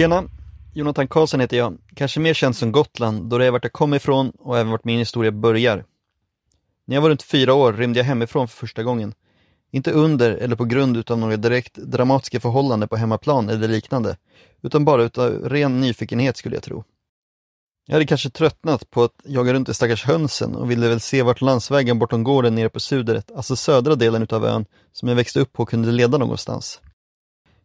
Tjena! Jonathan Karlsson heter jag, kanske mer känd som Gotland då det är vart jag kommer ifrån och även vart min historia börjar. När jag var runt fyra år rymde jag hemifrån för första gången. Inte under eller på grund utav några direkt dramatiska förhållanden på hemmaplan eller liknande, utan bara utav ren nyfikenhet skulle jag tro. Jag hade kanske tröttnat på att jaga runt i stackars hönsen och ville väl se vart landsvägen bortom gården nere på Sudret, alltså södra delen utav ön, som jag växte upp på kunde leda någonstans.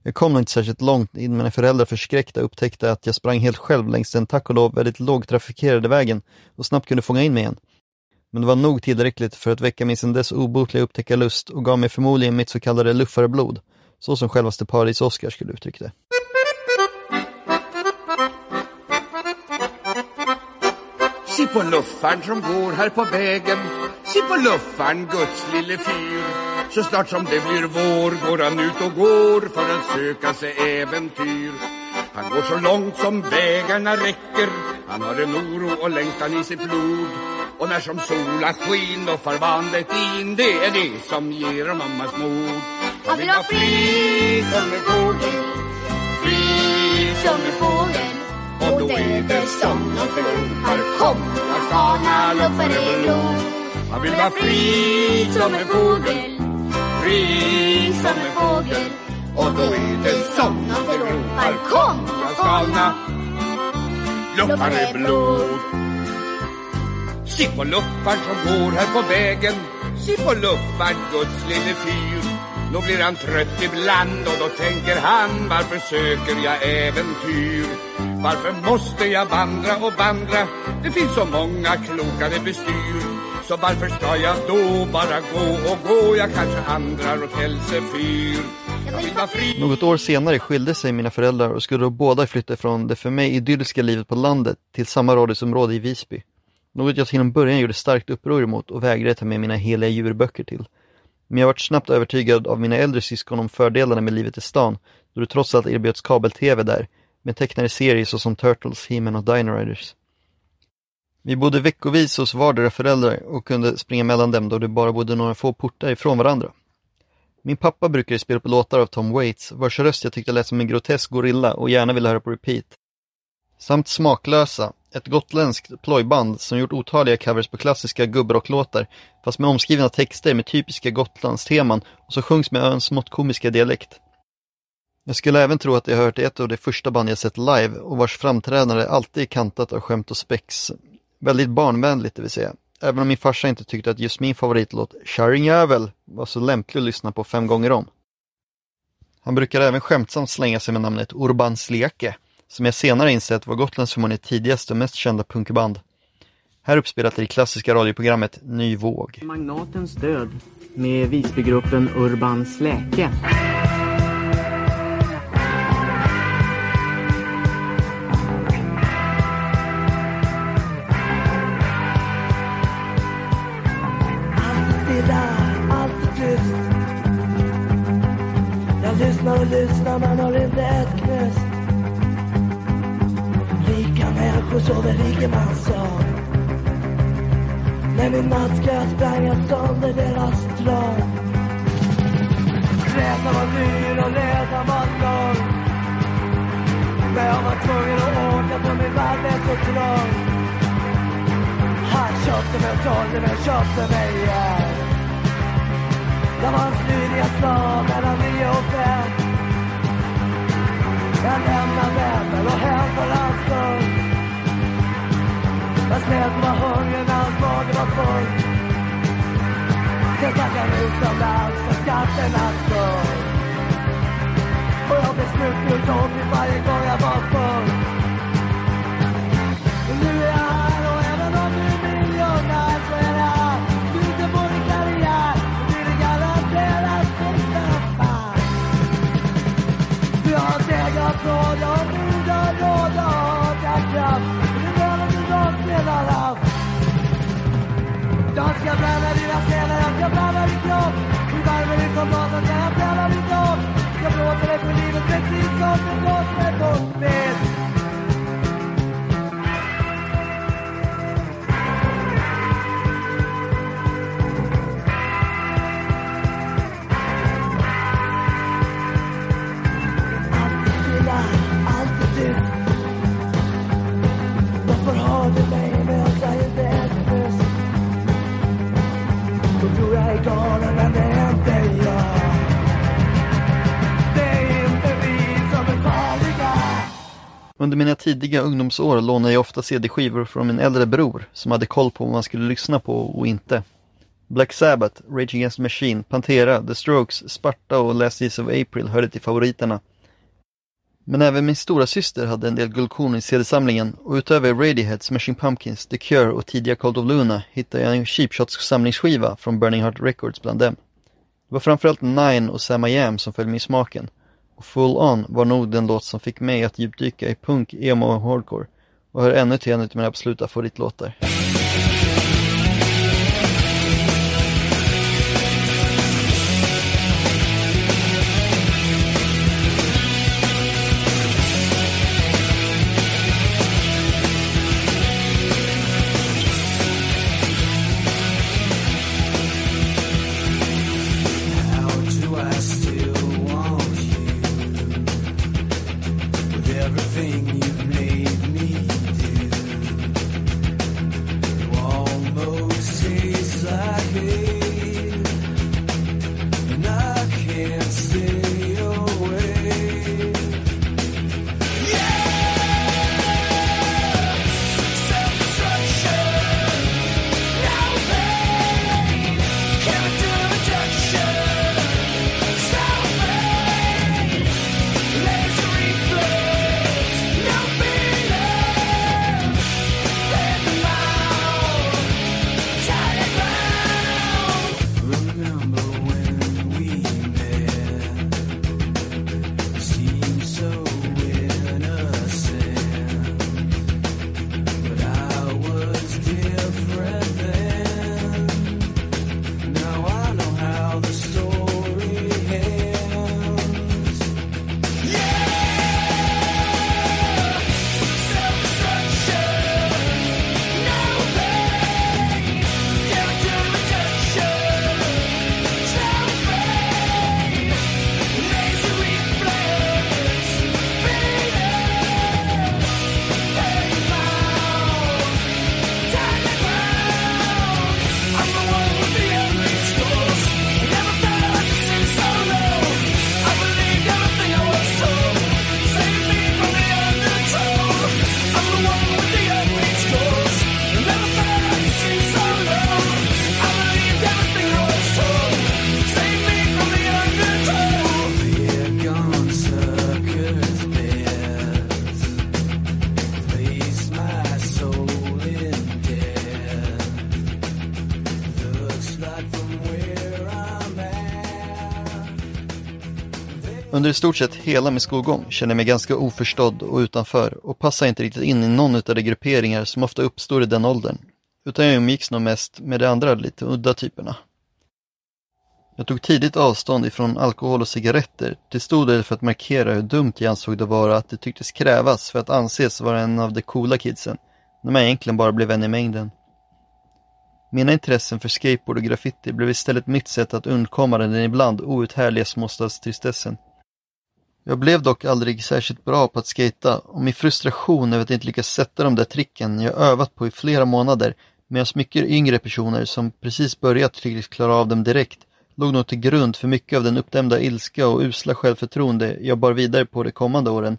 Jag kom nog inte särskilt långt innan mina föräldrar förskräckta upptäckte att jag sprang helt själv längs den tack och lov väldigt lågtrafikerade vägen och snabbt kunde fånga in mig igen. Men det var nog tillräckligt för att väcka min sedan dess obotliga upptäckarlust och gav mig förmodligen mitt så kallade luffarblod, så som självaste Paris-Oskar skulle uttrycka det. Se på luffaren som går här på vägen Se på luffaren, Guds lille fyr så snart som det blir vår går han ut och går för att söka sig äventyr. Han går så långt som vägarna räcker. Han har en oro och längtan i sitt blod. Och när som sola skin och far in Det är det som ger mammas mod. Han vill vara fri som en fågel. Fri som en fågel. Och då är det som någon förlorar. Kom, jag fana luffare blod. Han vill vara fri som en fågel. Fri som en fågel. Och då är det som någon ropar Kom, jag skalna är blod. Se på luffaren som går här på vägen. Se på luffaren, Guds lille fyr. Då blir han trött ibland och då tänker han Varför söker jag äventyr? Varför måste jag vandra och vandra? Det finns så många klokare bestyr. Så varför ska jag då bara gå och gå? Jag kanske andrar åt Hälsefyr Något år senare skilde sig mina föräldrar och skulle då båda flytta från det för mig idylliska livet på landet till samma radhusområde i Visby. Något jag till en början gjorde starkt uppror emot och vägrade ta med mina heliga djurböcker till. Men jag vart snabbt övertygad av mina äldre syskon om fördelarna med livet i stan, då det trots allt erbjöds kabel-tv där, med tecknade serier såsom Turtles, He-Man och Dino Riders. Vi bodde veckovis hos vardera föräldrar och kunde springa mellan dem då det bara bodde några få portar ifrån varandra. Min pappa brukade spela på låtar av Tom Waits, vars röst jag tyckte lät som en grotesk gorilla och gärna ville höra på repeat. Samt Smaklösa, ett gotländskt plojband som gjort otaliga covers på klassiska gubbrocklåtar, fast med omskrivna texter med typiska Gotlandsteman och så sjungs med öns smått komiska dialekt. Jag skulle även tro att jag hört ett av de första band jag sett live och vars framträdande alltid är kantat av skämt och spex. Väldigt barnvänligt det vill säga. Även om min farsa inte tyckte att just min favoritlåt Kärringjävel var så lämplig att lyssna på fem gånger om. Han brukar även skämtsamt slänga sig med namnet Urban Sleke som jag senare insett var Gotlands förmodligen tidigaste och mest kända punkband. Här uppspelat i det klassiska radioprogrammet Ny Våg. Magnatens död med Visbygruppen Urban Släke. Man har inte ett knyst Rika människor sover rikemanssal. Men i nattskatt sprang jag sönder deras drag. Resan var dyr och resan var lång Men jag var tvungen att åka för min värld så trång Han köpte mig och sålde mig och köpte mig igen. Jag var hans lydiga slav mellan nio och fem. Jag lämnade vänner och hem för hans skull Jag slet var hungrig när hans mage var full Sen stack han utomlands för skatternas skull Och jag blev slut om varje gång jag var full Jag ska bränna dina stenar, jag ska bränna din kropp Du värmer ut som basen, jag kan bränna ditt jobb Jag blåser dig för livet precis som du blåser bort med Under mina tidiga ungdomsår lånade jag ofta CD-skivor från min äldre bror som hade koll på vad man skulle lyssna på och inte. Black Sabbath, Rage Against the Machine, Pantera, The Strokes, Sparta och Last Days of April hörde till favoriterna. Men även min stora syster hade en del guldkorn i CD-samlingen och utöver Radiohead, Smashing Pumpkins, The Cure och tidiga Cold of Luna hittade jag en Cheap Shots samlingsskiva från Burning Heart Records bland dem. Det var framförallt Nine och Sam I Am som föll mig i smaken. Och Full On var nog den låt som fick mig att djupdyka i punk, emo och hardcore och hör ännu till en av mina absoluta favoritlåtar. Under i stort sett hela min skolgång kände jag mig ganska oförstådd och utanför och passade inte riktigt in i någon av de grupperingar som ofta uppstår i den åldern. Utan jag umgicks nog mest med de andra lite udda typerna. Jag tog tidigt avstånd ifrån alkohol och cigaretter, till stor del för att markera hur dumt jag ansåg det vara att det tycktes krävas för att anses vara en av de coola kidsen, när man egentligen bara blev en i mängden. Mina intressen för skateboard och graffiti blev istället mitt sätt att undkomma den ibland outhärdliga småstadstristessen. Jag blev dock aldrig särskilt bra på att skata och min frustration över att inte lyckas sätta de där tricken jag övat på i flera månader medan mycket yngre personer som precis börjat tydligt klara av dem direkt låg nog till grund för mycket av den uppdämda ilska och usla självförtroende jag bar vidare på de kommande åren,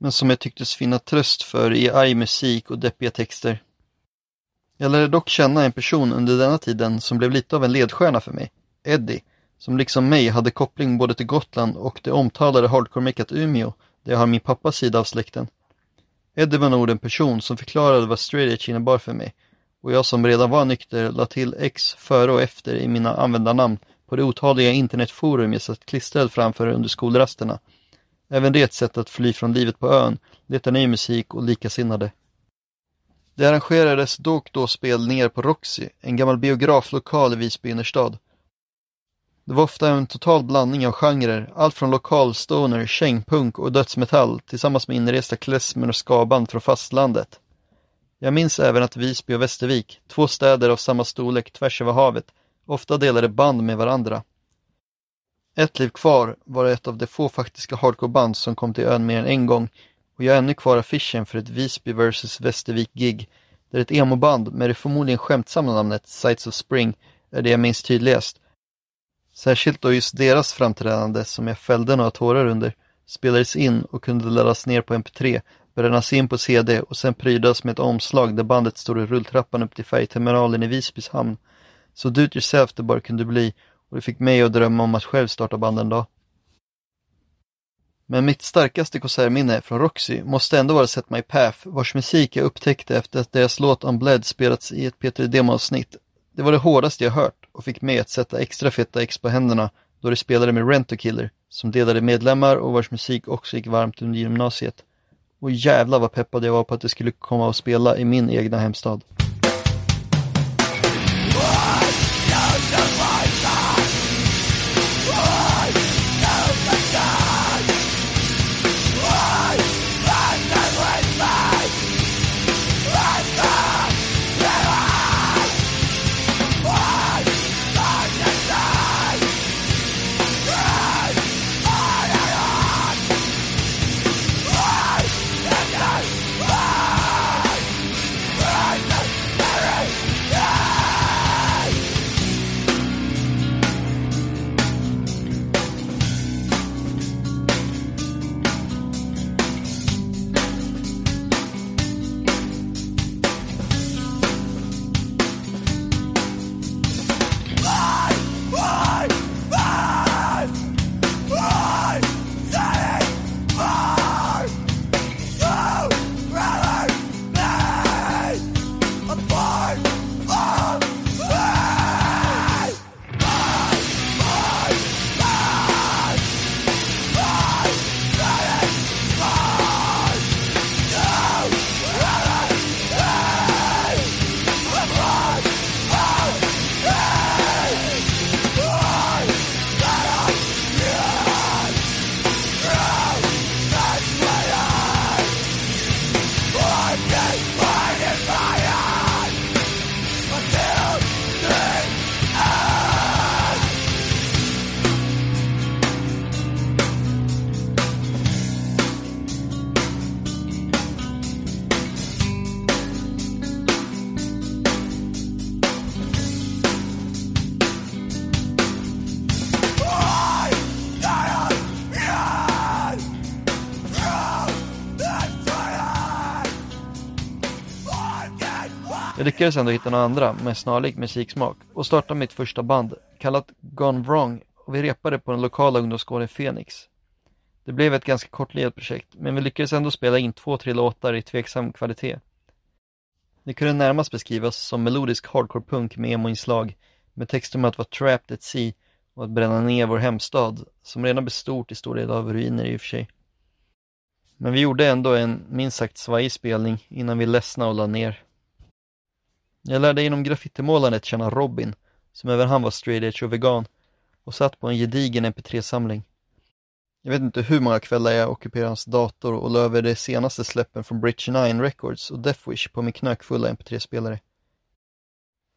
men som jag tycktes finna tröst för i arg musik och deppiga texter. Jag lärde dock känna en person under denna tiden som blev lite av en ledstjärna för mig, Eddie, som liksom mig hade koppling både till Gotland och det omtalade hardcore-meckat Umeå, där jag har min pappas sida av släkten. Eddie var nog den person som förklarade vad straight edge innebar för mig, och jag som redan var nykter la till X före och efter i mina användarnamn på det otaliga internetforum jag satt klistrad framför under skolrasterna. Även det ett sätt att fly från livet på ön, leta ny musik och likasinnade. Det arrangerades då och då spelningar på Roxy, en gammal biograflokal i Visby innerstad. Det var ofta en total blandning av genrer, allt från lokal stoner, kängpunk och dödsmetall tillsammans med inresta klezmer och skaband från fastlandet. Jag minns även att Visby och Västervik, två städer av samma storlek tvärs över havet, ofta delade band med varandra. Ett liv kvar var ett av de få faktiska hardcoreband som kom till ön mer än en gång och jag har ännu kvar affischen för ett Visby vs Västervik-gig där ett emo-band med det förmodligen skämtsamma namnet Sights of Spring är det jag minns tydligast. Särskilt då just deras framträdande som jag fällde några tårar under spelades in och kunde laddas ner på mp3 brännas in på CD och sen prydas med ett omslag där bandet står i rulltrappan upp till färgterminalen i Visbys hamn. Så do it yourself det bara kunde bli och det fick mig att drömma om att själv starta band en dag. Men mitt starkaste konsertminne från Roxy måste ändå vara Set My Path, vars musik jag upptäckte efter att deras låt On Bled spelats i ett P3 Demo-avsnitt. Det var det hårdaste jag hört och fick mig att sätta extra feta ex på händerna då de spelade med Rent Killer, som delade medlemmar och vars musik också gick varmt under gymnasiet. Och jävla vad peppad jag var på att det skulle komma och spela i min egna hemstad. Lyckades ändå hitta några andra med snarlik musiksmak och startade mitt första band, kallat Gone Wrong, och vi repade på den lokala ungdomsgården Phoenix. Det blev ett ganska kortlivat projekt, men vi lyckades ändå spela in två, tre låtar i tveksam kvalitet. Det kunde närmast beskrivas som melodisk hardcore punk med emo-inslag, med texter om att vara trapped at sea och att bränna ner vår hemstad, som redan bestod i stor del av ruiner i och för sig. Men vi gjorde ändå en minst sagt svajig spelning innan vi ledsnade och la ner. Jag lärde genom graffitimålandet känna Robin, som även han var straight edge och vegan, och satt på en gedigen mp3-samling. Jag vet inte hur många kvällar jag ockuperade hans dator och la över de senaste släppen från Bridge 9 Records och Deathwish på min knökfulla mp3-spelare.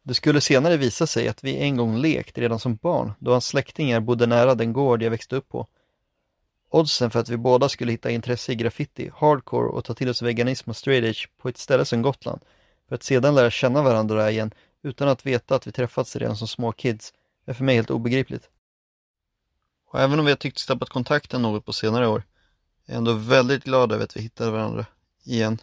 Det skulle senare visa sig att vi en gång lekt redan som barn, då hans släktingar bodde nära den gård jag växte upp på. Oddsen för att vi båda skulle hitta intresse i graffiti, hardcore och ta till oss veganism och straight edge på ett ställe som Gotland för att sedan lära känna varandra igen utan att veta att vi träffats redan som små kids är för mig helt obegripligt. Och även om vi har tyckts tappat kontakten något på senare år är jag ändå väldigt glad över att vi hittade varandra igen.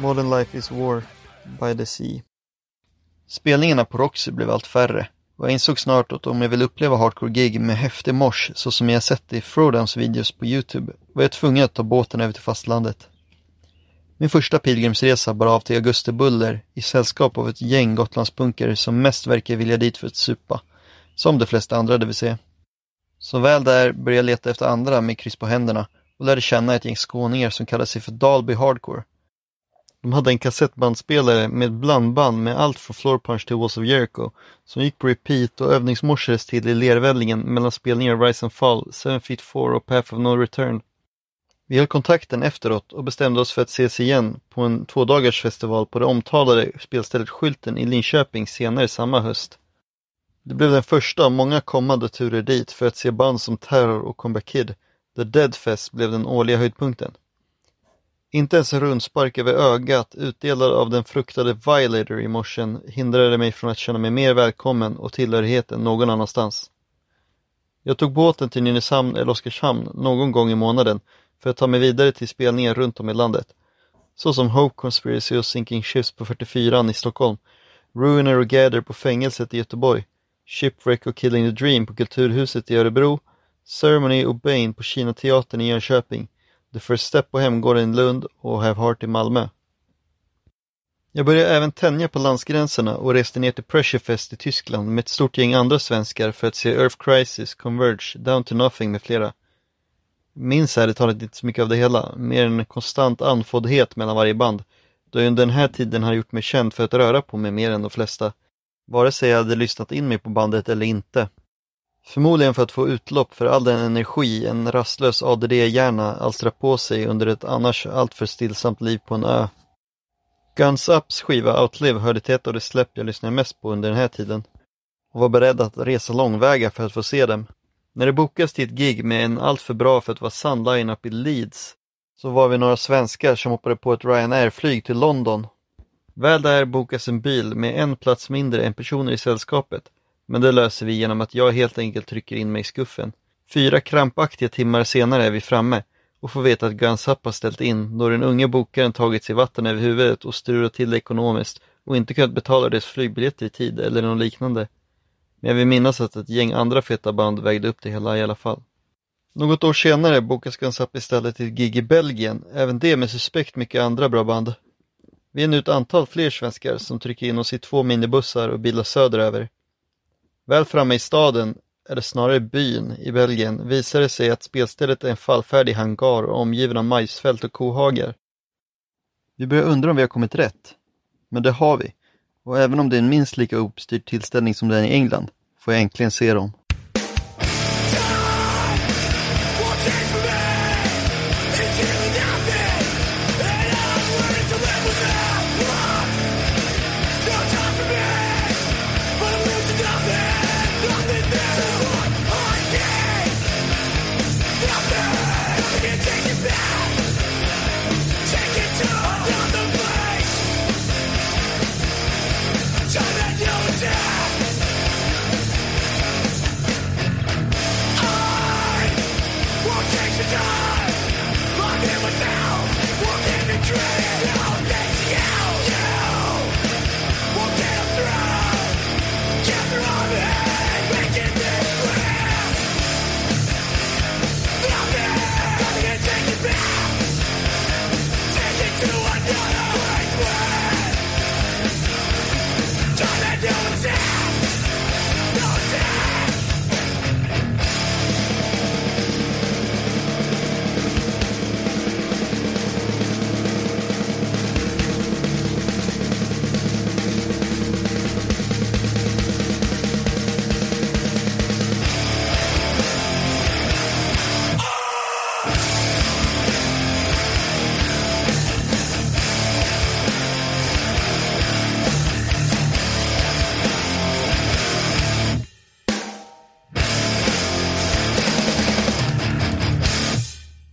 Modern Life is War by the Sea. Spelningarna på Roxy blev allt färre och jag insåg snart att om jag vill uppleva hardcore-gig med häftig mosh så som jag sett i Throwdowns videos på Youtube var jag tvungen att ta båten över till fastlandet. Min första pilgrimsresa bar av till Augustebuller i sällskap av ett gäng gotlandspunkare som mest verkar vilja dit för att supa. Som de flesta andra det vill säga. Så väl där började jag leta efter andra med kryss på händerna och lärde känna ett gäng skåningar som kallade sig för Dalby Hardcore. De hade en kassettbandspelare med blandband med allt från Floor Punch till Walls of Jericho som gick på repeat och övningsmorsades till i lervällingen mellan spelningar av Rise and Fall, Seven Feet Four och Path of No Return. Vi höll kontakten efteråt och bestämde oss för att ses igen på en tvådagarsfestival på det omtalade spelstället Skylten i Linköping senare samma höst. Det blev den första av många kommande turer dit för att se band som Terror och Comeback Kid. där Deadfest blev den årliga höjdpunkten. Inte ens en rundspark över ögat utdelad av den fruktade Violator i morsen hindrade mig från att känna mig mer välkommen och tillhörighet än någon annanstans. Jag tog båten till Nynäshamn eller Oskarshamn någon gång i månaden för att ta mig vidare till spelningar runt om i landet. Såsom Hope Conspiracy och Sinking Ships på 44 i Stockholm, Ruiner och Gather på fängelset i Göteborg, Shipwreck och Killing the Dream på Kulturhuset i Örebro, Ceremony och Bane på Kina teatern i Jönköping, The First Step på Hemgården i Lund och Have Heart i Malmö. Jag började även tänja på landsgränserna och reste ner till Pressurefest i Tyskland med ett stort gäng andra svenskar för att se Earth Crisis, Converge, Down to Nothing med flera. Minns ärligt talat inte så mycket av det hela, mer en konstant andfåddhet mellan varje band, då jag under den här tiden har gjort mig känd för att röra på mig mer än de flesta, vare sig jag hade lyssnat in mig på bandet eller inte. Förmodligen för att få utlopp för all den energi en rastlös ADD-hjärna alstrar på sig under ett annars alltför stillsamt liv på en ö. Guns Ups skiva Outlive hörde till ett av de släpp jag lyssnade mest på under den här tiden och var beredd att resa långväga för att få se dem. När det bokas till ett gig med en alltför bra för att vara sann line-up i Leeds så var vi några svenskar som hoppade på ett Ryanair-flyg till London. Väl där bokas en bil med en plats mindre än personer i sällskapet men det löser vi genom att jag helt enkelt trycker in mig i skuffen. Fyra krampaktiga timmar senare är vi framme och får veta att Guns Up har ställt in då den unge bokaren tagit sig vatten över huvudet och strulat till det ekonomiskt och inte kunnat betala deras flygbiljetter i tid eller något liknande. Men jag vill minnas att ett gäng andra feta band vägde upp det hela i alla fall. Något år senare bokas Guns Up istället till ett gig i Belgien, även det med suspekt mycket andra bra band. Vi är nu ett antal fler svenskar som trycker in oss i två minibussar och bilar söderöver. Väl framme i staden, eller snarare byn, i Belgien visar det sig att spelstället är en fallfärdig hangar omgiven av majsfält och kohagar. Vi börjar undra om vi har kommit rätt. Men det har vi. Och även om det är en minst lika uppstyrd tillställning som den i England, får jag äntligen se dem.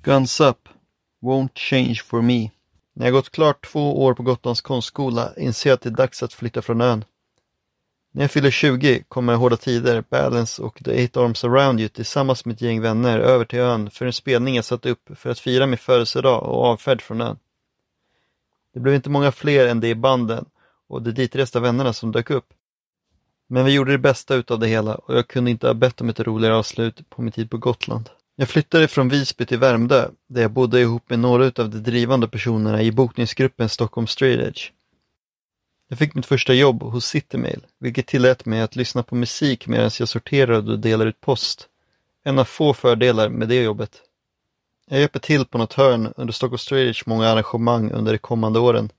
Guns Up, Won't Change For Me. När jag gått klart två år på Gotlands konstskola inser jag att det är dags att flytta från ön. När jag fyller 20 kommer Hårda Tider, Balance och The Eight Arms Around You tillsammans med ett gäng vänner över till ön för en spelning jag satt upp för att fira min födelsedag och avfärd från ön. Det blev inte många fler än det i banden och de ditresta vännerna som dök upp. Men vi gjorde det bästa utav det hela och jag kunde inte ha bett om ett roligare avslut på min tid på Gotland. Jag flyttade från Visby till Värmdö där jag bodde ihop med några utav de drivande personerna i bokningsgruppen Stockholm Straight Edge. Jag fick mitt första jobb hos Citymail, vilket tillät mig att lyssna på musik medan jag sorterade och delade ut post. En av få fördelar med det jobbet. Jag hjälper till på något hörn under Stockholm Straight Edge många arrangemang under de kommande åren.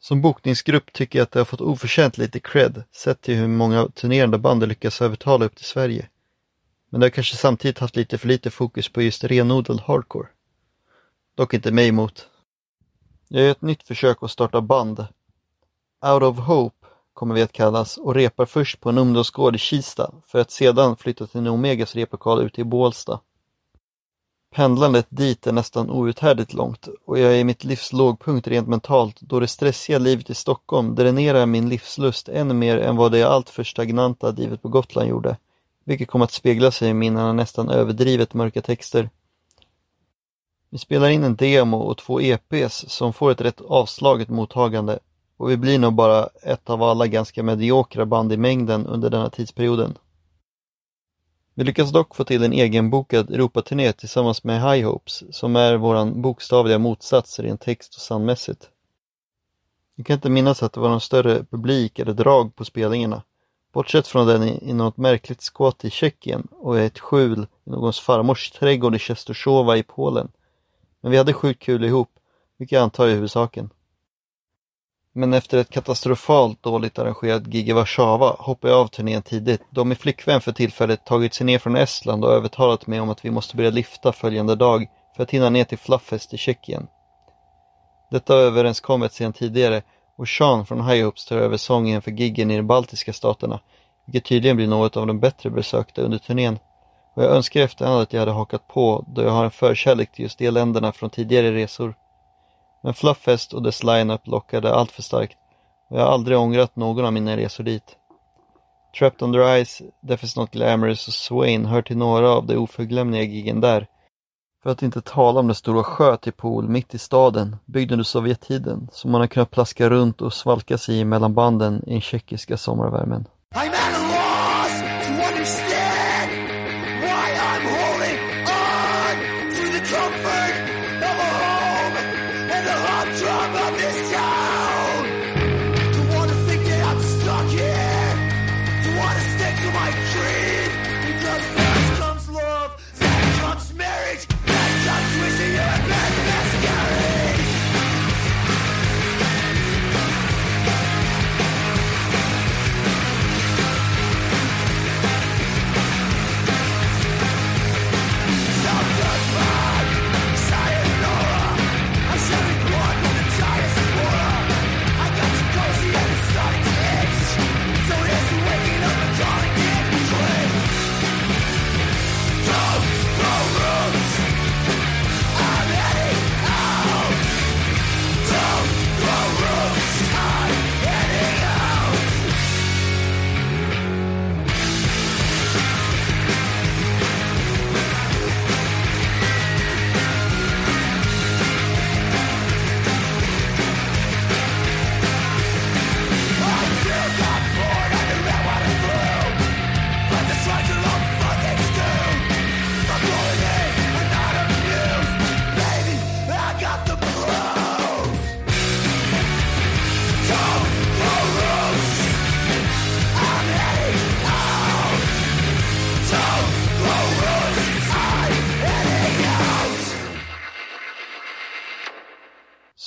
Som bokningsgrupp tycker jag att det har fått oförtjänt lite cred sett till hur många turnerande band lyckas övertala upp till Sverige. Men det har kanske samtidigt haft lite för lite fokus på just renodlad hardcore. Dock inte mig emot. Jag gör ett nytt försök att starta band. Out of Hope kommer vi att kallas och repar först på en ungdomsgård i Kista för att sedan flytta till en Omegas replokal ute i Bålsta. Pendlandet dit är nästan outhärdligt långt och jag är i mitt livs lågpunkt rent mentalt då det stressiga livet i Stockholm dränerar min livslust ännu mer än vad det alltför stagnanta livet på Gotland gjorde, vilket kom att spegla sig i mina nästan överdrivet mörka texter. Vi spelar in en demo och två EPs som får ett rätt avslaget mottagande och vi blir nog bara ett av alla ganska mediokra band i mängden under denna tidsperioden. Vi lyckas dock få till en egenbokad Europaturné tillsammans med High Hopes, som är våran bokstavliga motsats rent text och soundmässigt. Jag kan inte minnas att det var någon större publik eller drag på spelningarna, bortsett från den i, något märkligt skåt i Tjeckien och ett skjul i någons farmors trädgård i Czestochowa i Polen. Men vi hade sjukt kul ihop, vilket jag antar är huvudsaken. Men efter ett katastrofalt dåligt arrangerat gig i Warszawa hoppade jag av turnén tidigt då min flickvän för tillfället tagit sig ner från Estland och övertalat mig om att vi måste börja lifta följande dag för att hinna ner till Fluffest i Tjeckien. Detta har överenskommits sedan tidigare och Sean från High Hopes tar över sången för giggen i de baltiska staterna, vilket tydligen blir något av de bättre besökta under turnén. Och jag önskar i efterhand att jag hade hakat på då jag har en förkärlek till just de länderna från tidigare resor. Men Flufffest och dess line-up lockade allt för starkt och jag har aldrig ångrat någon av mina resor dit. Trapped Under Ice, Death is Not Glamorous och Swain hör till några av de oförglömliga giggen där. För att inte tala om den stora sjö till pool mitt i staden, byggd under Sovjettiden, som man har kunnat plaska runt och svalka sig i mellan banden i den tjeckiska sommarvärmen. I'm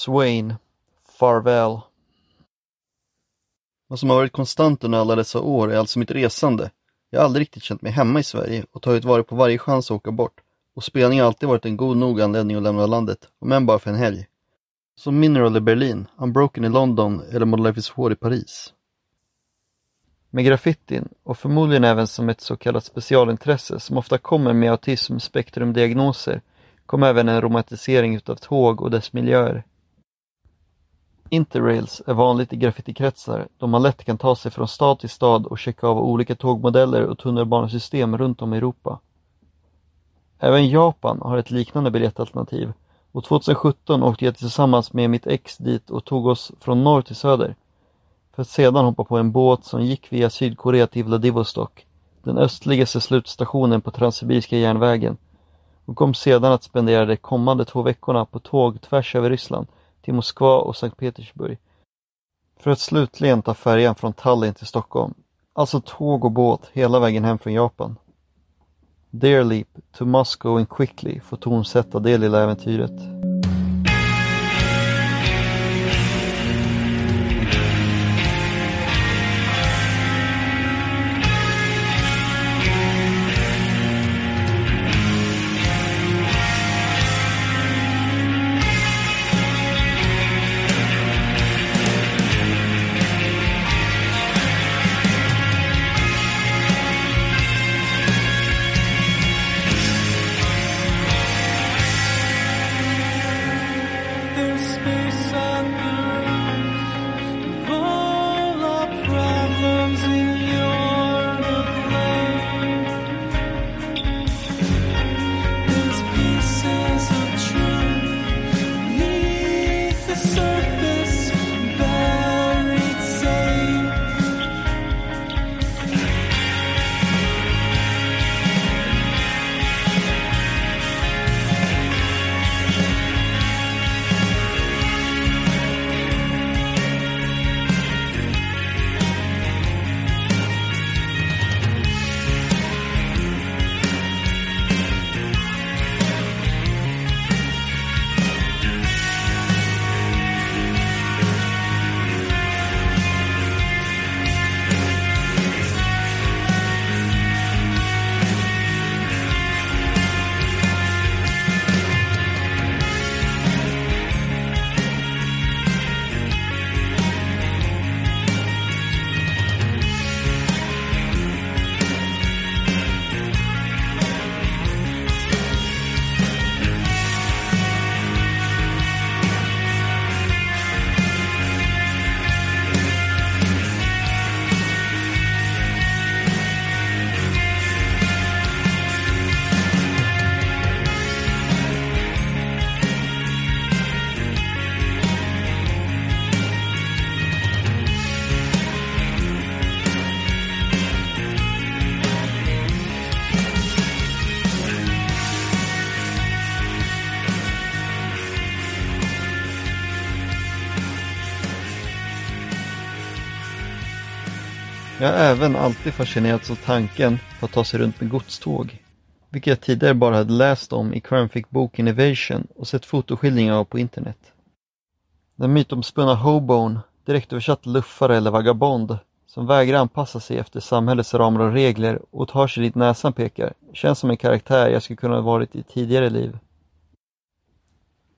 Swain, Farväl. Vad som har varit konstant under alla dessa år är alltså mitt resande. Jag har aldrig riktigt känt mig hemma i Sverige och tagit vara på varje chans att åka bort. Och spelning har alltid varit en god nog anledning att lämna landet, om än bara för en helg. Som Mineral i Berlin, Unbroken i London eller Model Life is War i Paris. Med graffitin, och förmodligen även som ett så kallat specialintresse som ofta kommer med autism-spektrumdiagnoser, kom även en romantisering utav tåg och dess miljöer. Interrails är vanligt i graffitikretsar då man lätt kan ta sig från stad till stad och checka av olika tågmodeller och tunnelbanesystem runt om i Europa. Även Japan har ett liknande biljettalternativ Och 2017 åkte jag tillsammans med mitt ex dit och tog oss från norr till söder. För att sedan hoppa på en båt som gick via Sydkorea till Vladivostok, den östligaste slutstationen på Transsibiriska järnvägen. Och kom sedan att spendera de kommande två veckorna på tåg tvärs över Ryssland till Moskva och Sankt Petersburg. För att slutligen ta färjan från Tallinn till Stockholm. Alltså tåg och båt hela vägen hem från Japan. Dear Leap to Moscow and Quickly får tonsätta det lilla äventyret. Även alltid fascinerats av tanken på att ta sig runt med godståg. Vilket jag tidigare bara hade läst om i Cranfic-boken Evasion och sett fotoskildringar av på internet. Den mytomspunna hobon, direktöversatt luffare eller vagabond, som vägrar anpassa sig efter samhällets ramar och regler och tar sig dit näsan pekar, känns som en karaktär jag skulle kunna ha varit i tidigare liv.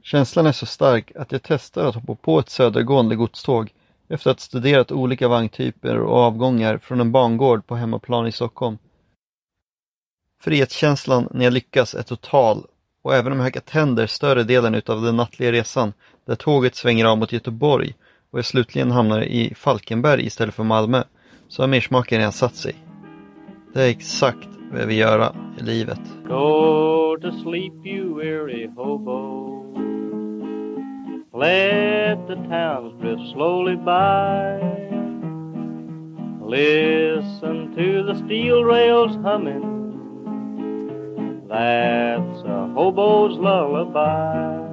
Känslan är så stark att jag testar att hoppa på ett södergående godståg efter att ha studerat olika vagntyper och avgångar från en bangård på hemmaplan i Stockholm. Frihetskänslan när jag lyckas är total och även om jag hackar tänder större delen utav den nattliga resan där tåget svänger av mot Göteborg och jag slutligen hamnar i Falkenberg istället för Malmö så har mersmaken redan satt sig. Det är exakt vad jag vill göra i livet. Go to sleep, you weary hobo. Let the towns drift slowly by. Listen to the steel rails humming. That's a hobo's lullaby.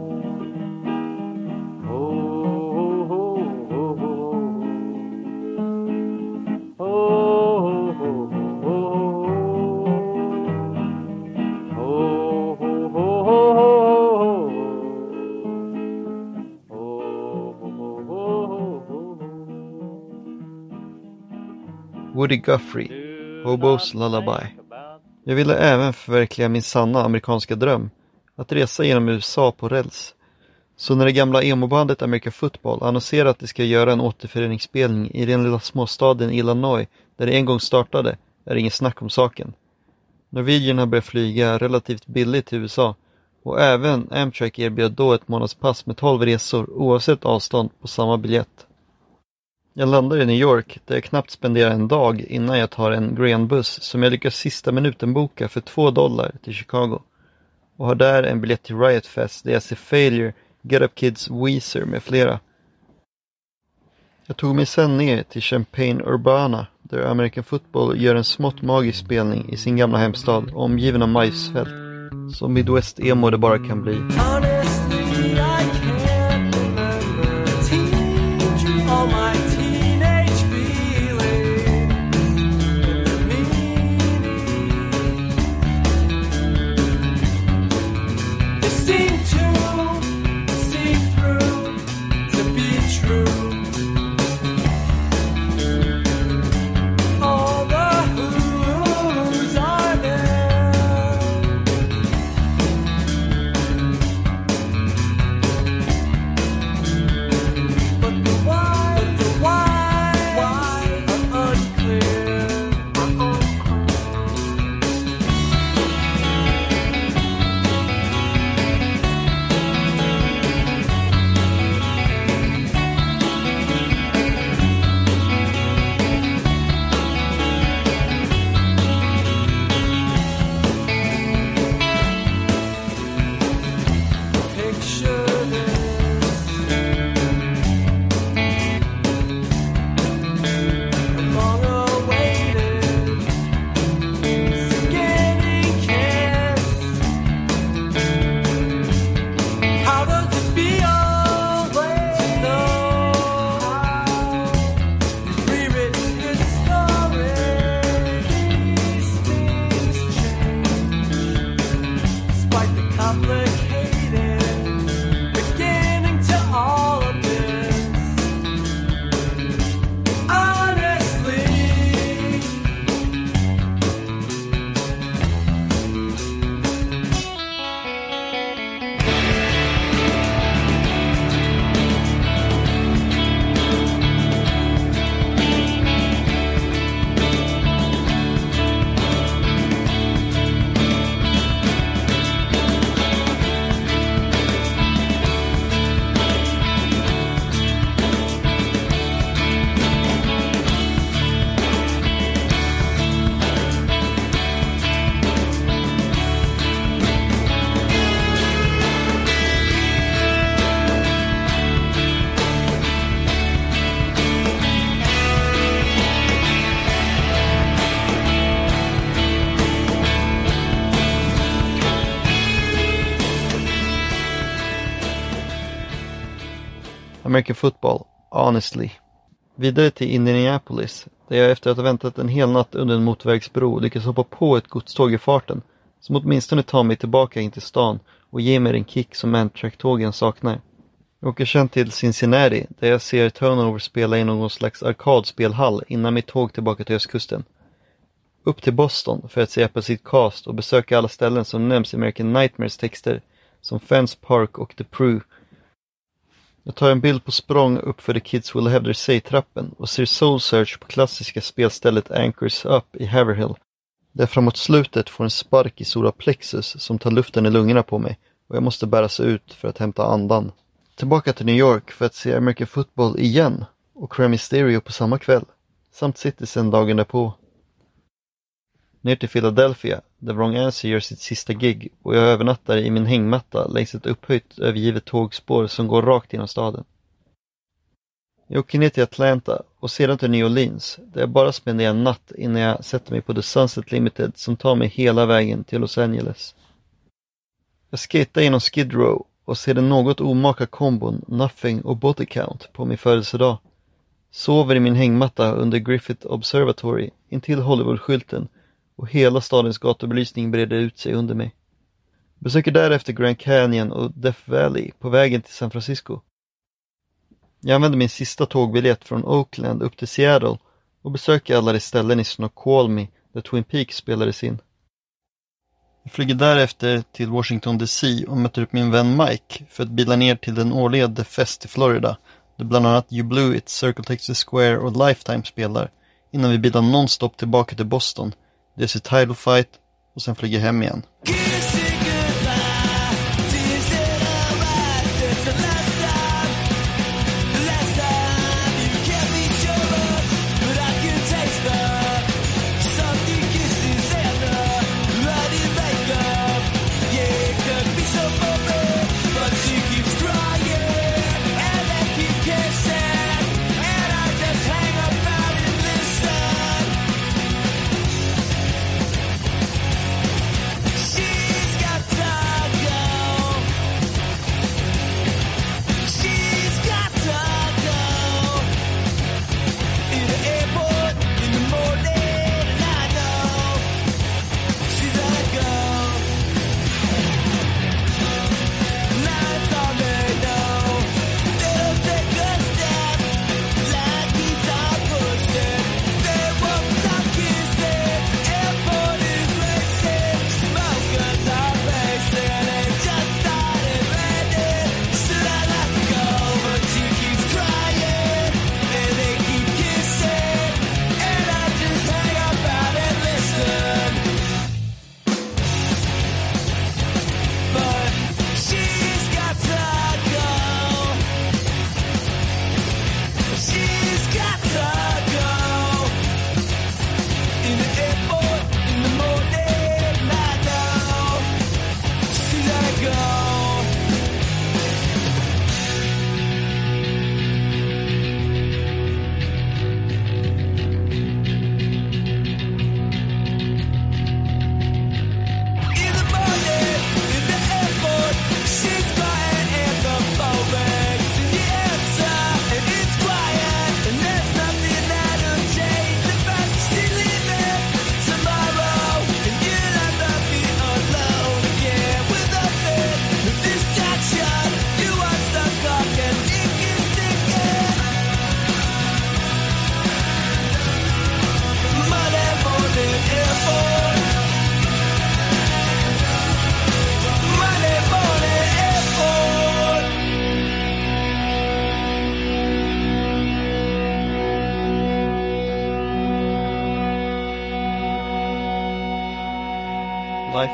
Woody Guthrie. Hobo's Lullaby. Jag ville även förverkliga min sanna amerikanska dröm, att resa genom USA på räls. Så när det gamla emobandet America Football annonserade att de ska göra en återföreningsspelning i den lilla småstaden Illinois där det en gång startade, är det ingen snack om saken. Norwegian har börjat flyga relativt billigt till USA och även Amtrak erbjöd då ett månadspass med 12 resor oavsett avstånd på samma biljett. Jag landar i New York där jag knappt spenderar en dag innan jag tar en Green-buss som jag lyckas sista minuten boka för två dollar till Chicago. och har där en biljett till Riot Fest där jag ser Failure, Get Up Kids, Weezer med flera. Jag tog mig sen ner till Champaign Urbana där American Football gör en smått magisk spelning i sin gamla hemstad omgiven av majsfält. Som Midwest-emo det bara kan bli. Honestly. Vidare till Indianapolis, där jag efter att ha väntat en hel natt under en motorvägsbro lyckas hoppa på ett godståg i farten, som åtminstone tar mig tillbaka in till stan och ger mig den kick som Amtrak-tågen saknar. Jag åker sen till Cincinnati, där jag ser Turnover spela i någon slags arkadspelhall innan mitt tåg tillbaka till östkusten. Upp till Boston för att se Appleseed Cast och besöka alla ställen som nämns i American Nightmares texter, som Fence Park och The Prue, jag tar en bild på språng upp för The Kids Will Have Their Say-trappen och ser Soul Search på klassiska spelstället Anchors Up i Haverhill. Där framåt slutet får en spark i solar plexus som tar luften i lungorna på mig och jag måste bäras ut för att hämta andan. Tillbaka till New York för att se American Football igen och Creme Stereo på samma kväll, samt Citizen dagen därpå. Ner till Philadelphia, där Wrong Answer gör sitt sista gig och jag övernattar i min hängmatta längs ett upphöjt övergivet tågspår som går rakt genom staden. Jag åker ner till Atlanta och sedan till New Orleans, där jag bara spenderar en natt innan jag sätter mig på The Sunset Limited som tar mig hela vägen till Los Angeles. Jag skejtar genom Skid Row och ser den något omaka kombon Nothing och Body Count på min födelsedag. Sover i min hängmatta under Griffith Observatory intill Hollywood-skylten och hela stadens gatubelysning breder ut sig under mig. Besöker därefter Grand Canyon och Death Valley på vägen till San Francisco. Jag använder min sista tågbiljett från Oakland upp till Seattle och besöker alla de ställen i Snoqualmie där Twin Peaks spelades in. Jag flyger därefter till Washington DC och möter upp min vän Mike för att bila ner till den årliga The Fest i Florida där bland annat You Blew It, Circle Texas Square och Lifetime spelar innan vi bilar nonstop tillbaka till Boston det är ser Title Fight och sen flyger hem igen.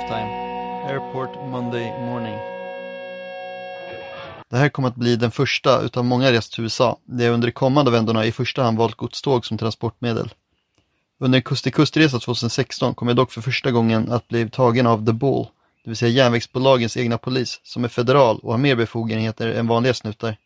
Halftime, Airport Monday Morning. Det här kommer att bli den första utav många resor till USA, där jag under de kommande vändorna i första hand valt godståg som transportmedel. Under en kust till kust-resa 2016 kom jag dock för första gången att bli tagen av The Bull, det vill säga järnvägsbolagens egna polis, som är federal och har mer befogenheter än vanliga snutar.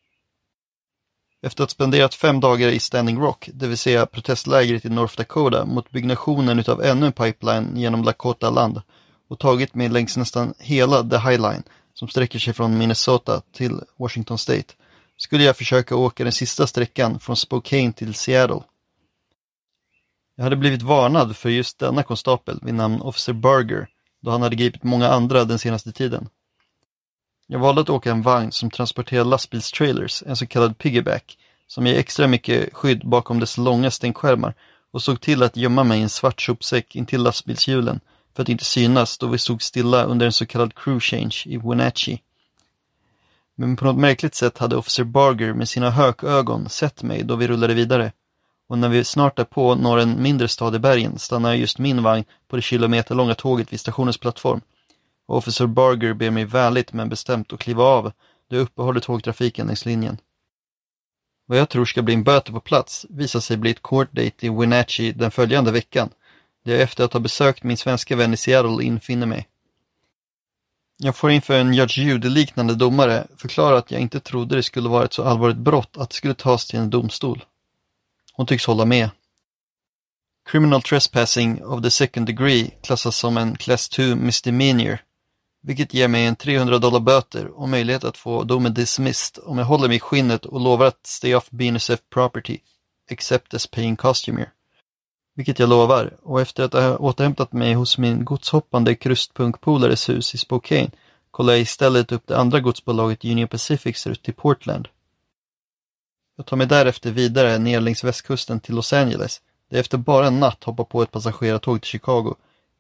Efter att ha spenderat fem dagar i Standing Rock, det vill säga protestlägret i North Dakota mot byggnationen utav ännu en pipeline genom Lakota-land och tagit mig längs nästan hela The High Line som sträcker sig från Minnesota till Washington State, skulle jag försöka åka den sista sträckan från Spokane till Seattle. Jag hade blivit varnad för just denna konstapel vid namn Officer Burger då han hade gripit många andra den senaste tiden. Jag valde att åka en vagn som transporterar lastbilstrailers, en så kallad piggyback, som ger extra mycket skydd bakom dess långa stänkskärmar och såg till att gömma mig i en svart sopsäck intill lastbilshjulen för att inte synas då vi stod stilla under en så kallad crew change i Wenatchee. Men på något märkligt sätt hade officer Barger med sina hökögon sett mig då vi rullade vidare och när vi snart är på når en mindre stad i bergen stannar just min vagn på det kilometerlånga tåget vid stationens plattform. Och officer Barger ber mig vänligt men bestämt att kliva av då jag uppehåller tågtrafiken längs linjen. Vad jag tror ska bli en böter på plats visar sig bli ett court date i Wenatchee den följande veckan, där jag efter att ha besökt min svenska vän i Seattle infinner mig. Jag får inför en Judge Judy-liknande domare förklara att jag inte trodde det skulle vara ett så allvarligt brott att det skulle tas till en domstol. Hon tycks hålla med. Criminal trespassing of the second degree klassas som en class 2 misdemeanor, vilket ger mig en 300 dollar böter och möjlighet att få domen dismissed om jag håller mig i skinnet och lovar att stay off BNSF property, except as paying costumier. Vilket jag lovar, och efter att ha återhämtat mig hos min godshoppande krustpunkpolares hus i Spokane kollar jag istället upp det andra godsbolaget Union Pacifics rutt till Portland. Jag tar mig därefter vidare ner längs västkusten till Los Angeles, där jag efter bara en natt hoppar på ett passagerartåg till Chicago,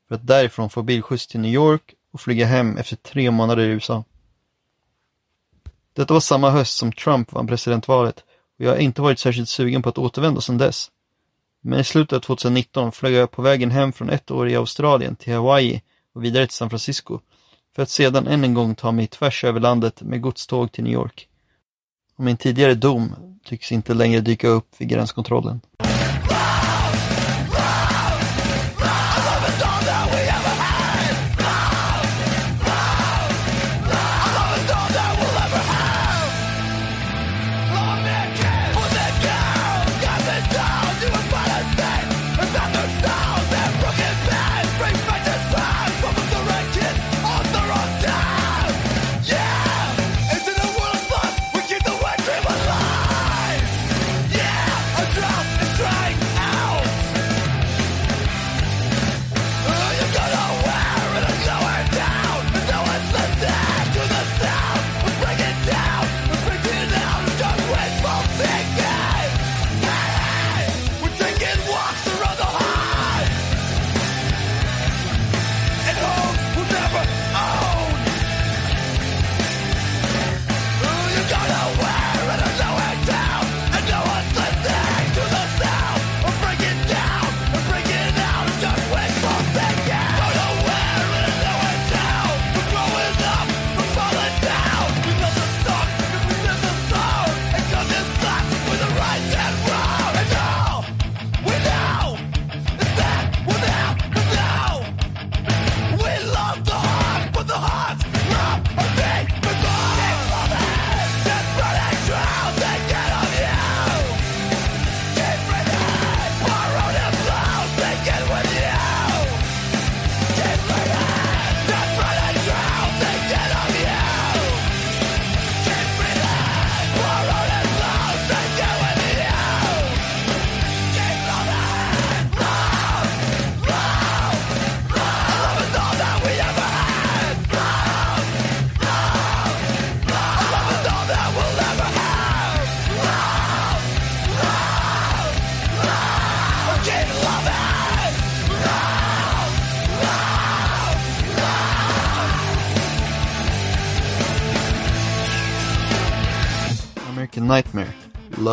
för att därifrån få bilskjuts till New York och flyga hem efter tre månader i USA. Detta var samma höst som Trump vann presidentvalet och jag har inte varit särskilt sugen på att återvända sedan dess. Men i slutet av 2019 flög jag på vägen hem från ett år i Australien till Hawaii och vidare till San Francisco, för att sedan än en gång ta mig tvärs över landet med godståg till New York. Och min tidigare dom tycks inte längre dyka upp vid gränskontrollen.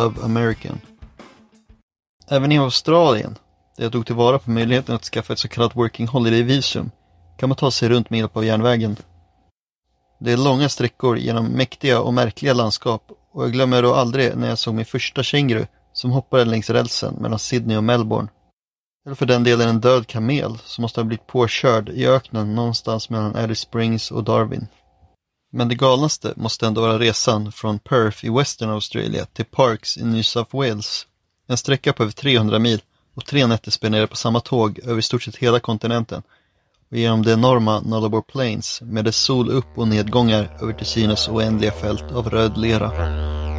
Love American. Även i Australien, där jag tog tillvara på möjligheten att skaffa ett så kallat Working Holiday-visum, kan man ta sig runt med hjälp av järnvägen. Det är långa sträckor genom mäktiga och märkliga landskap och jag glömmer då aldrig när jag såg min första känguru som hoppade längs rälsen mellan Sydney och Melbourne. Eller för den delen en död kamel som måste ha blivit påkörd i öknen någonstans mellan Alice Springs och Darwin. Men det galnaste måste ändå vara resan från Perth i Western Australia till Parks i New South Wales. En sträcka på över 300 mil och tre nätter spenderade på samma tåg över i stort sett hela kontinenten och genom de enorma Nullarbor Plains med dess sol upp och nedgångar över till synes oändliga fält av röd lera.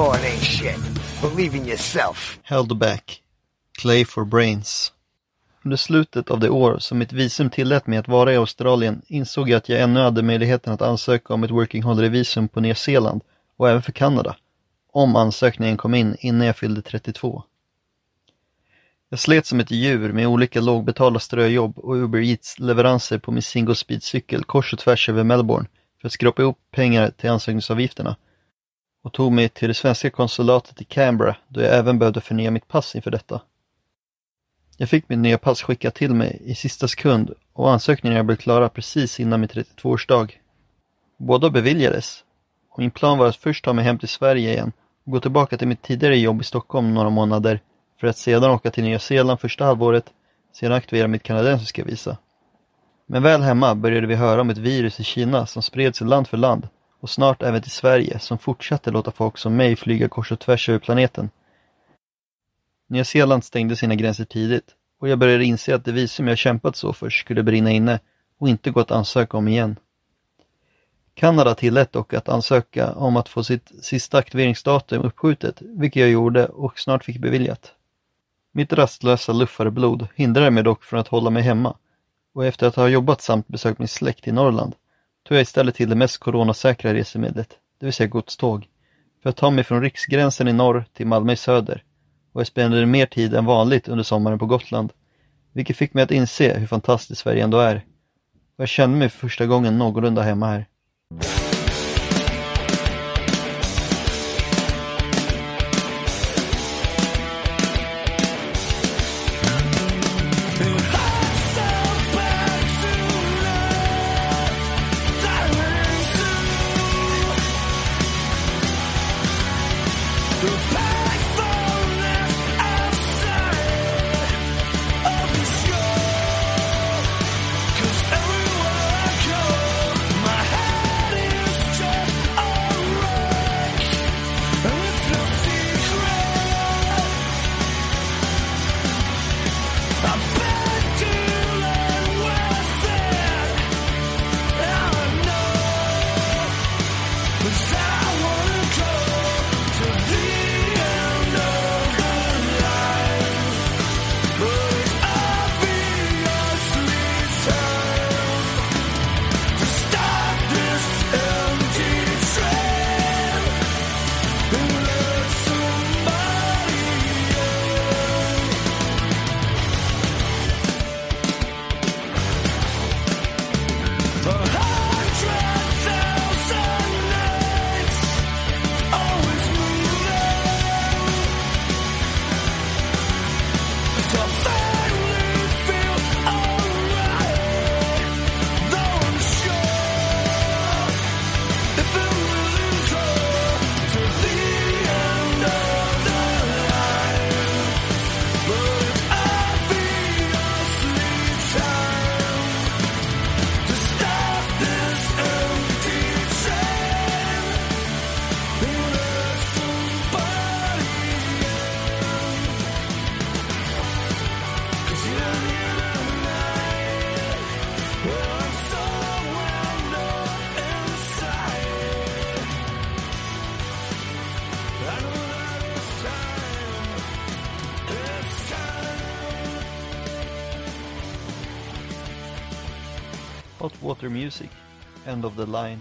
Corn ain't shit. Believe in yourself. Held back. Clay for brains. Under slutet av det år som mitt visum tillät mig att vara i Australien insåg jag att jag ännu hade möjligheten att ansöka om ett Working Holiday-visum på Nya Zeeland och även för Kanada. Om ansökningen kom in innan jag fyllde 32. Jag slet som ett djur med olika lågbetalda ströjobb och Uber Eats-leveranser på min single speed-cykel kors och tvärs över Melbourne för att skrapa ihop pengar till ansökningsavgifterna och tog mig till det svenska konsulatet i Canberra då jag även behövde förnya mitt pass inför detta. Jag fick mitt nya pass skickat till mig i sista sekund och ansökningarna blev klara precis innan min 32-årsdag. Båda beviljades och min plan var att först ta mig hem till Sverige igen och gå tillbaka till mitt tidigare jobb i Stockholm några månader för att sedan åka till Nya Zeeland första halvåret, sedan aktivera mitt kanadensiska visa. Men väl hemma började vi höra om ett virus i Kina som spred sig land för land och snart även till Sverige som fortsatte låta folk som mig flyga kors och tvärs över planeten. Nya Zeeland stängde sina gränser tidigt och jag började inse att det visum jag kämpat så för skulle brinna inne och inte gå att ansöka om igen. Kanada tillät dock att ansöka om att få sitt sista aktiveringsdatum uppskjutet, vilket jag gjorde och snart fick beviljat. Mitt rastlösa luffarblod hindrade mig dock från att hålla mig hemma och efter att ha jobbat samt besökt min släkt i Norrland tog jag istället till det mest coronasäkra resemedlet, det vill säga godståg, för att ta mig från riksgränsen i norr till Malmö i söder och jag spenderade mer tid än vanligt under sommaren på Gotland, vilket fick mig att inse hur fantastiskt Sverige ändå är. Och jag kände mig för första gången någorlunda hemma här. Music, End of the Line.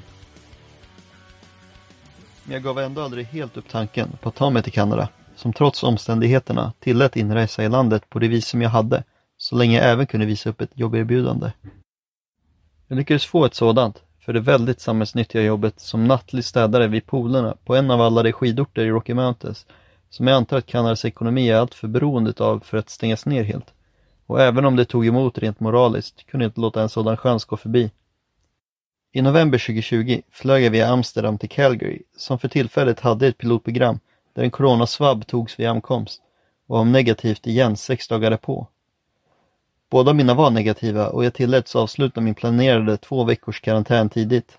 Men jag gav ändå aldrig helt upp tanken på att ta mig till Kanada, som trots omständigheterna tillät inresa i landet på det vis som jag hade, så länge jag även kunde visa upp ett jobberbjudande. Jag lyckades få ett sådant, för det väldigt samhällsnyttiga jobbet som nattlig städare vid polerna på en av alla de skidorter i Rocky Mountains, som jag antar att Kanadas ekonomi är alltför beroende av för att stängas ner helt. Och även om det tog emot rent moraliskt kunde jag inte låta en sådan chans gå förbi. I november 2020 flög jag via Amsterdam till Calgary, som för tillfället hade ett pilotprogram där en coronasvabb togs vid ankomst och om negativt igen sex dagar därpå. Båda mina var negativa och jag tilläts avsluta min planerade två veckors karantän tidigt.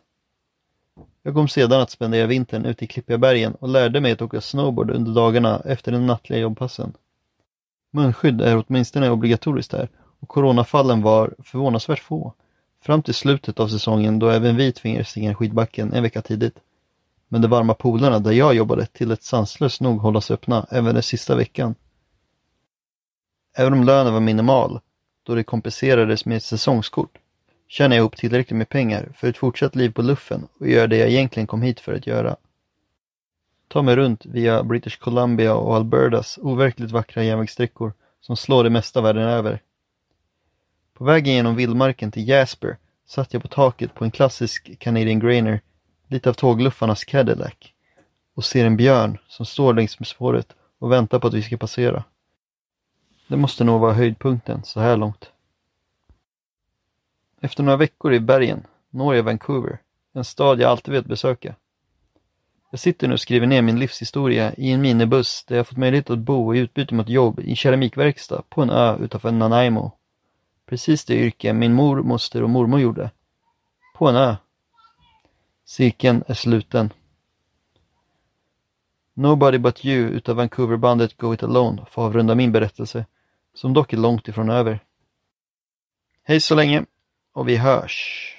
Jag kom sedan att spendera vintern ute i Klippiga bergen och lärde mig att åka snowboard under dagarna efter den nattliga jobbpassen. Munskydd är åtminstone obligatoriskt här och coronafallen var förvånansvärt få. Fram till slutet av säsongen då även vi tvingades stänga skidbacken en vecka tidigt. Men de varma polarna där jag jobbade tilläts sanslöst nog hållas öppna även den sista veckan. Även om lönen var minimal, då det kompenserades med ett säsongskort, tjänade jag ihop tillräckligt med pengar för ett fortsatt liv på luffen och göra det jag egentligen kom hit för att göra. Ta mig runt via British Columbia och Albertas overkligt vackra järnvägssträckor som slår det mesta världen över. På vägen genom vildmarken till Jasper satt jag på taket på en klassisk Canadian Grainer, lite av tågluffarnas Cadillac, och ser en björn som står längs med spåret och väntar på att vi ska passera. Det måste nog vara höjdpunkten så här långt. Efter några veckor i bergen når jag Vancouver, en stad jag alltid velat besöka. Jag sitter nu och skriver ner min livshistoria i en minibuss där jag fått möjlighet att bo i utbyte mot jobb i en keramikverkstad på en ö utanför Nanaimo. Precis det yrke min mor, moster och mormor gjorde. På en ö. Cirkeln är sluten. Nobody But You utav Vancouverbandet Go It Alone får avrunda min berättelse, som dock är långt ifrån över. Hej så länge, och vi hörs!